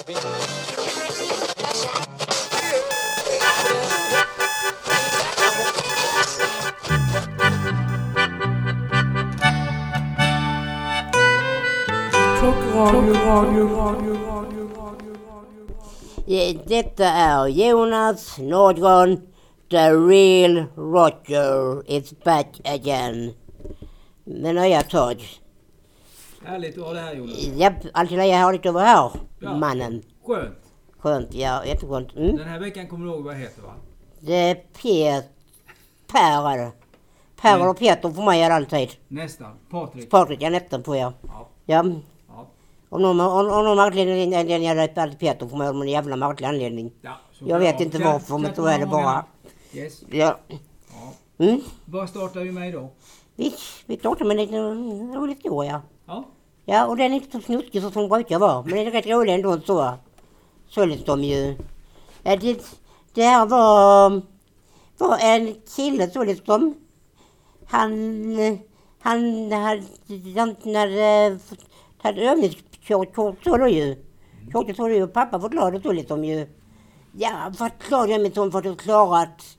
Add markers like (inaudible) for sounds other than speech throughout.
Eh, Detta är Jonas Nordgren, the real Roger is back again. Med nya tag. Härligt att ha det här Jonas. Japp, alltid lika härligt att vara här, Ja. mannen. Skönt. Skönt, ja, jätteskönt. Mm. Den här veckan kommer du ihåg vad det heter va? Det är Pet... Per är det. Per Mm. och Peter för mig är det alltid. Nästan. Patrik. Patrik är nästan på ja. Ja. Ja. Ja. Om någon, om, om någon märklig anledning är det alltid Peter för mig av någon jävla märklig anledning. ja Jag vet bra. inte varför, men så är det bara. Yes. Ja. Ja. Mm. Vad startar vi med idag? Vi, vi startar med en liten rolig historia. Ja. Ja, och den är inte så snuskig som den brukar vara. Men den är rätt rolig ändå så. Så liksom ju. Ja, det, det här var, var en kille så liksom. Han, han hade, han hade, hade övningskörkort så då ju. Körkort så då ju. Pappa var glad och så liksom ju. Ja, vad glad jag är som för att du klarat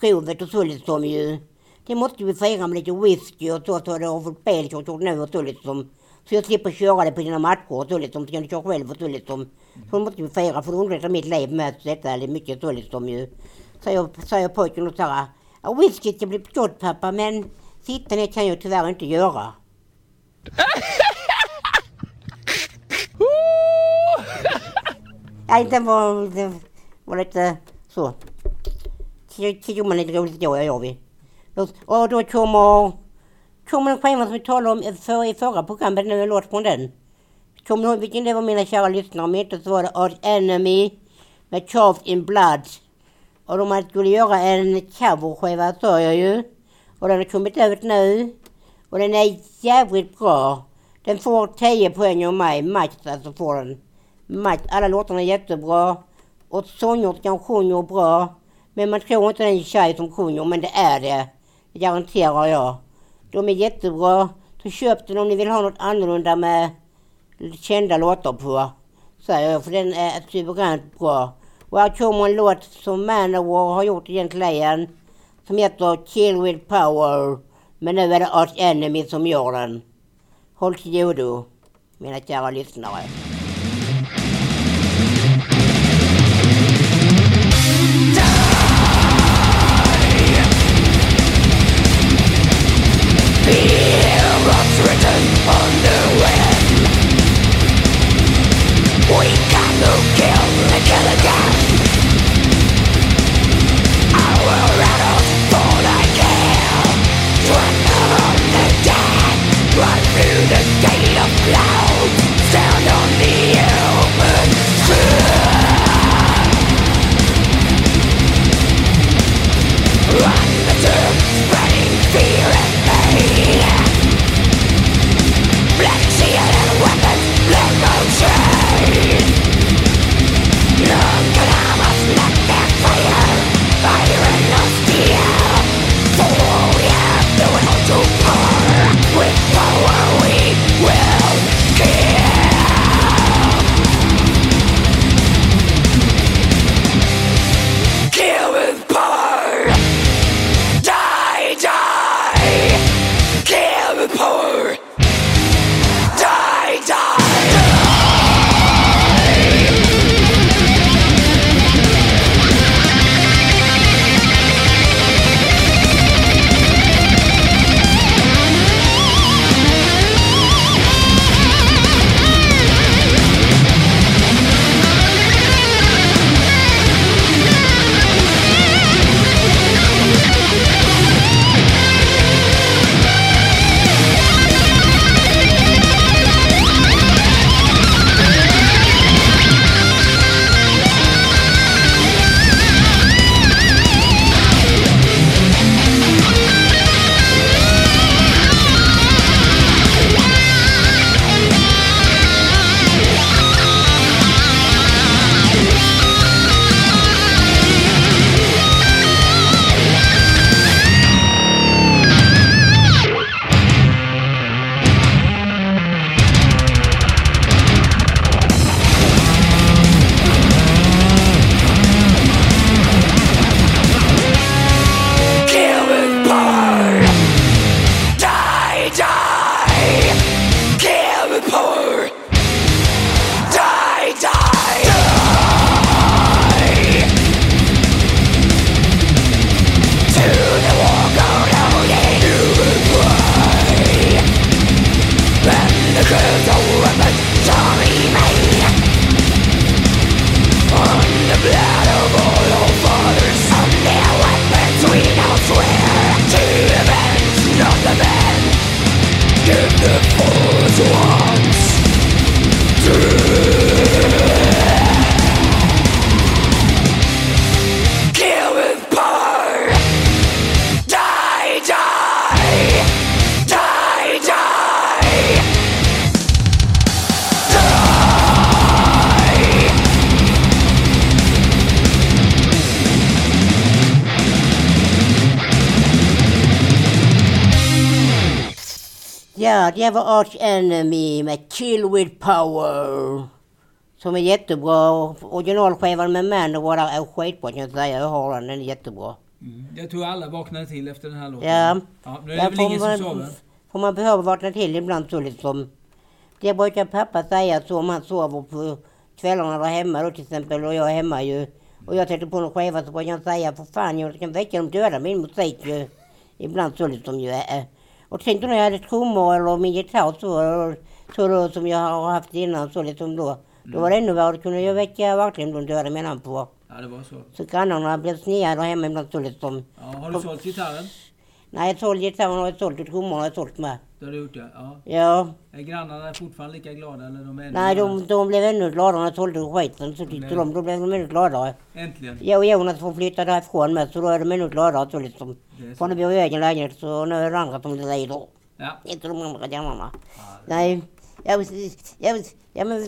provet och så liksom ju. Det måste vi fira med lite whisky och så, så det har fått bilkörkort nu och så liksom. Så jag slipper köra det på dina matcher och så liksom. Så kan du köra själv och så liksom. Så måste vi fira för det underlättar mitt liv med detta. Det är mycket så liksom ju. Säger, säger pojken och såhär. Ja, whisky ska bli gott pappa men sitta ner kan jag tyvärr inte göra. Nej, den var, det var lite så. Tio man lite roligt då, gör vi. Och då kommer, kommer den skivan som vi talade om för, i förra programmet, nu en låt från den. Kommer ni ihåg vilken det var mina kära lyssnare? Om inte så var det Art Enemy med Carved in Blood. Och de skulle göra en coverskiva sa jag ju. Och den har kommit ut nu. Och den är jävligt bra. Den får 10 poäng av mig, max alltså får den. Max, alla låtarna är jättebra. Och sångerskan sjunger bra. Men man tror inte det är en tjej som sjunger, men det är det. Garanterar jag. De är jättebra. Så köp den om ni vill ha något annorlunda med kända låtar på. Säger jag, för den är suveränt bra. Och här kommer en låt som Manowar har gjort egentligen. Som heter Kill with power. Men nu är det Arch Enemy som gör den. Håll till godo, mina kära lyssnare. Ja, det var Arch Enemy med Kill With Power. Som är jättebra. Originalskivan med Manowar är skitbra kan jag säga. Jag har den, den är jättebra. Mm. Jag tror alla vaknade till efter den här låten. Ja. ja nu är det väl ingen som sover? får man behöva vakna till ibland så liksom. Det brukar pappa säga så om han sover på kvällarna där hemma då till exempel och jag är hemma ju. Och jag sätter på någon skiva så brukar han säga för fan jag kan väcka de döda min musik ju. Ibland så liksom ju. Äh. Och då när jag hade trummor eller min gitarr så, så då, som jag har haft innan så liksom då. Då var det ännu värre. Då kunde jag väcka verkligen de döda med namn på. Ja, det var så. Så grannarna blev sneda där hemma ibland så liksom. Ja, har du sålt gitarren? Nej, jag sålde gitarren och jag sålt och trummorna har jag sålt med. Det har du gjort ja. ja. Ja, Är grannarna fortfarande lika glada eller de är nej de, de blev ännu gladare när jag sålde skiten. Så tyckte de, då blev de ännu gladare. Äntligen. Jag och Jonas får flytta därifrån med så då är de ännu gladare. Så liksom. Det är så. Från att bo i egen lägenhet så nu är det andra som lider. Ja. Inte de andra grannarna. ja. Nej, jag, jag, ja, men,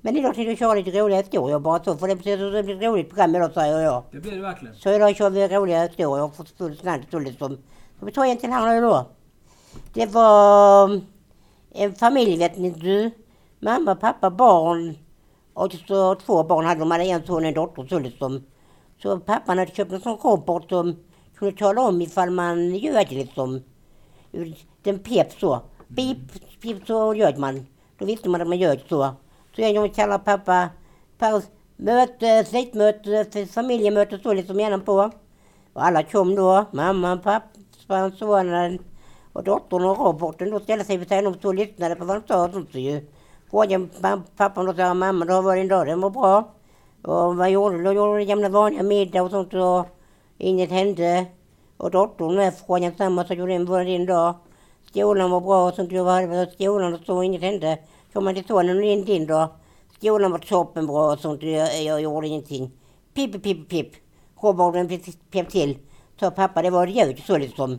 men idag tänkte jag köra lite roliga historier bara så. För det blir det ett roligt program idag säger jag. Det blir det verkligen. Så idag kör vi roliga historier och får full slant så liksom. Ska vi ta en till här nu då? Det var en familj vet ni du. Mamma, pappa, barn. Och så två barn hade de. De hade en son och en dotter så liksom. Så pappan hade köpt en sån robot som kunde tala om ifall man ljög liksom. Den pep så. Pip, pip så ljög man. Då visste man att man ljög så. Så en gång kallade pappa paus, möte, släktmöte, familjemöte så liksom gärna på. Och alla kom då. mamma, pappa, sonen och dottern och roboten. Då ställde sig vid sidan om och lyssnade på vad de sa. och ju. Frågade pappan och sa mamma, då var din dag? Den var bra. Och vad gjorde du? Då gjorde du gamla vanliga middag och sånt och inget hände. Och dottern med frågade samma så gjorde den var din dag? Skolan var bra och sånt. Jag var på skolan och så inget hände. Kom man till sonen och in din dag? Skolan var toppenbra och sånt. Jag, jag gjorde ingenting. Pip, pip, pip. Roboten pep- till. Sa pappa, det var ett ljud så liksom.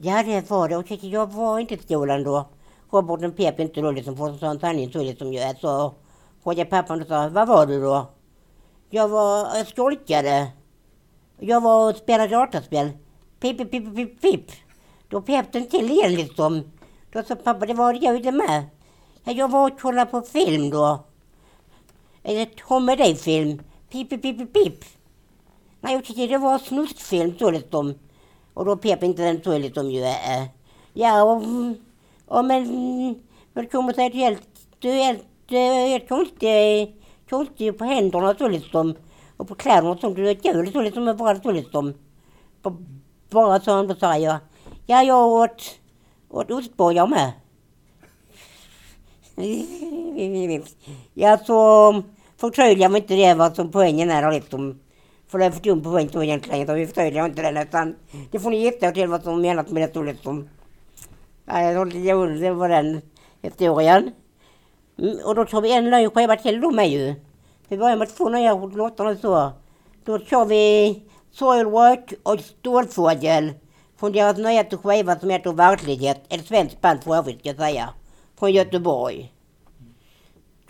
Ja, det var det. Och jag, var inte i skolan då. Roboten pep inte då liksom. För så sa han sanningen så liksom. Jag så frågade pappan och sa, vad var du då? Jag var, eh, jag skolkade. Jag var och spelade dataspel. Pip, pip, pip, pip, pip. Då pep den till igen liksom. Då sa pappa, det var jag det med. Ja, jag var och kollade på film då. En Tom och Dave-film. Pip, pip, pip, pip. Nej, jag tyckte det var snuskfilm så liksom. Och då pep inte den så liksom ju. Äh. Ja, och, och men... Men det kommer att du är helt... Helt, helt konstig, på händerna så liksom. Och på kläderna och sånt. Du är kul så liksom. Bara så liksom. Bara, bara så, då sa jag. Ja, jag åt, åt ostbågar med. (laughs) Ja, så förtydligar mig inte det vad som poängen är liksom. För det är för dum poäng då egentligen, så vi förtydligar inte den utan det får ni gissa er till vad som menas med det så liksom. Det var lite den historien. Mm, och då tar vi en ny skiva till då med ju. Vi börjar med två nya låtar nu så. Då kör vi Soilwork och Stålfågel från deras nyaste skiva som heter Verklighet. Ett svenskt band för övrigt ska jag säga. Från Göteborg.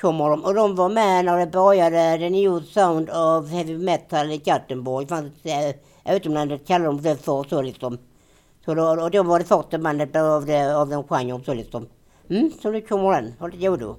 Kommer de. Och de var med när det började The New Sound of Heavy Metal i Gothenburg. Fanns utomlands kallade de det för så liksom. Så då, och då var det första bandet av, det, av den genren så liksom. Mm, så nu kommer den. Håll till godo.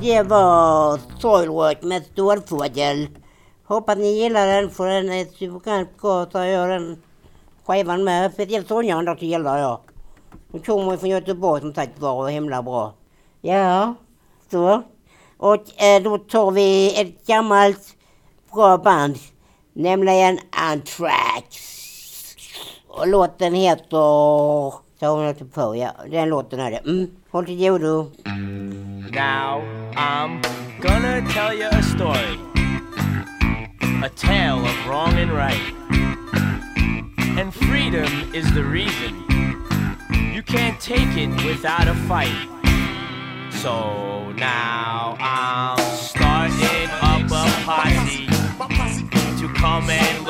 Det var Soilwork med Stålfågel. Hoppas ni gillar den för den är suveränt bra så jag den skivan med. Speciellt Sonja andra så gillar jag. Hon kommer från Göteborg som sagt var och himla bra. Ja, så. Och eh, då tar vi ett gammalt bra band. Nämligen Anthrax. Och låten heter... Så hon på, ja. Den låten är det. Mm. Håll till godo. Mm. Now I'm gonna tell you a story. A tale of wrong and right. And freedom is the reason. You can't take it without a fight. So now I'm starting up a posse to come and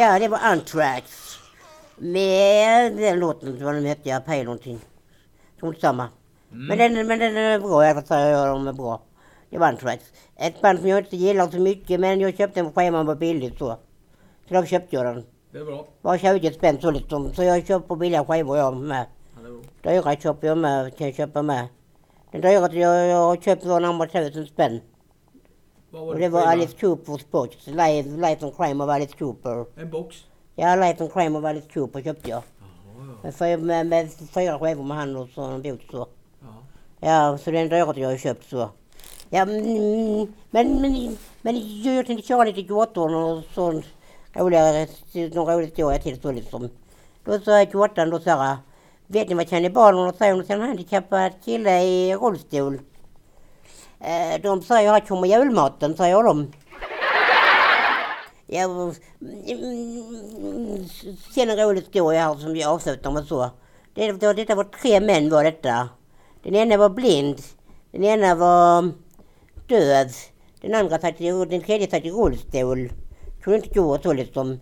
Ja, det var Anthrax. Med låten, vad den hette, jag pejlar någonting. Strunt samma. Men, den, men den är bra, jag att de är bra. Det var Anthrax. Ett band som jag inte gillar så mycket, men jag köpte den på skivan var billigt så. Så då köpte jag den. Det är bra. Var 20 spänn så liksom. Så jag köper billiga skivor jag med. Ja. Dyra köper jag med, kan jag köpa med. Den dyraste jag, jag har köpt var närmare tusen spänn. Och det det var? Alice Coopers box. Life and Crime of Alice Cooper. En box? Ja, and Crime of Alice Cooper köpte jag. Ja, Med, med, med fyra skivor med han och så en bok så. ja. Ja, så den döret jag har köpt så. Ja, mm, men, men, men jag tänkte köra lite gåtor och sånt. Roliga, några roliga historier till så liksom. Då sa jag gåtan då så här. Vet ni vad kannibalerna säger om en handikappad kille i rullstol? Eh, de säger här kommer julmaten, säger de. Jag mm, mm, känner en rolig historia här som jag avslutar med så. Det, det, detta var tre män var detta. Den ena var blind. Den ena var döv. Den andra satt i, den tredje satt i rullstol. Kunde inte gå och så liksom.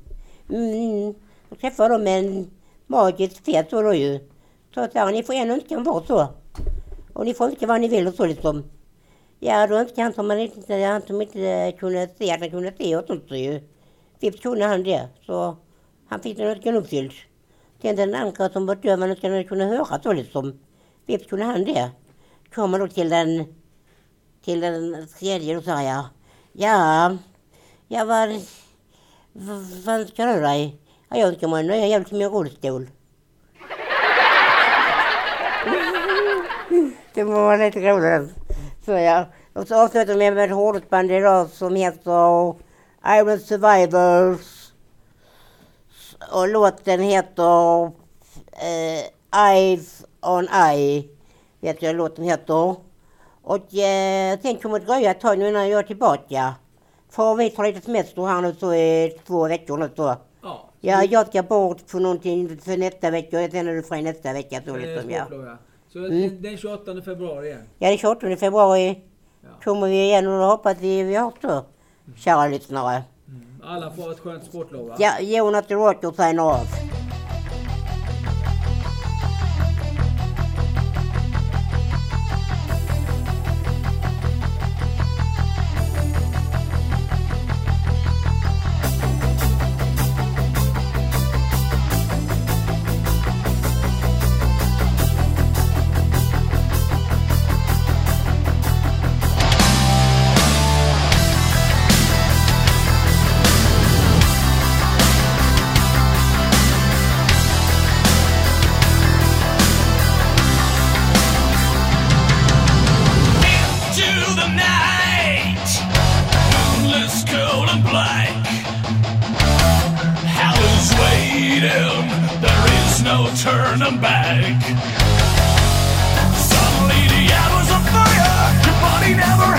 Mm. Då träffade dem en magisk fet så då ju. Så sa han, ni får en önskan var så. Och ni får önska vad ni vill och så liksom. Ja, då önskar han som man inte, han som inte kunde se att han kunde se och sånt ju. Vips kunde han det. Så han fick den önskan uppfylld. Sen den andra som var döv, han önskade kunna höra så liksom. Vips kunde han det. Kommer då till den, till den tredje, då sa jag. Ja, jag vad, vad, vad önskar du dig? Ja, jag önskar mig en nya jävel till min rullstol. (laughs) Det var lite roligt. Så ja. Och så avslutar vi med ett hårdrocksband idag som heter Iron Survivors. Och låten heter eh, Eyes on Eye. Vet jag låten heter. Och eh, sen kommer det dröja ett tag nu innan jag är tillbaka. För vi tar lite semester här nu så i två veckor nu så. Ja. Ja, jag ska bort för någonting för nästa vecka och sen är du fri nästa vecka så liksom ja. Så Mm. den 28 februari igen. Ja, den 28 februari Ja. kommer vi igen och då hoppas vi vi hörs då. Kära lyssnare. Mm. Alla får ett skönt sportlov va? Ja, Jonas the Rocker signar av. no turning back. Suddenly the hours on fire, your body never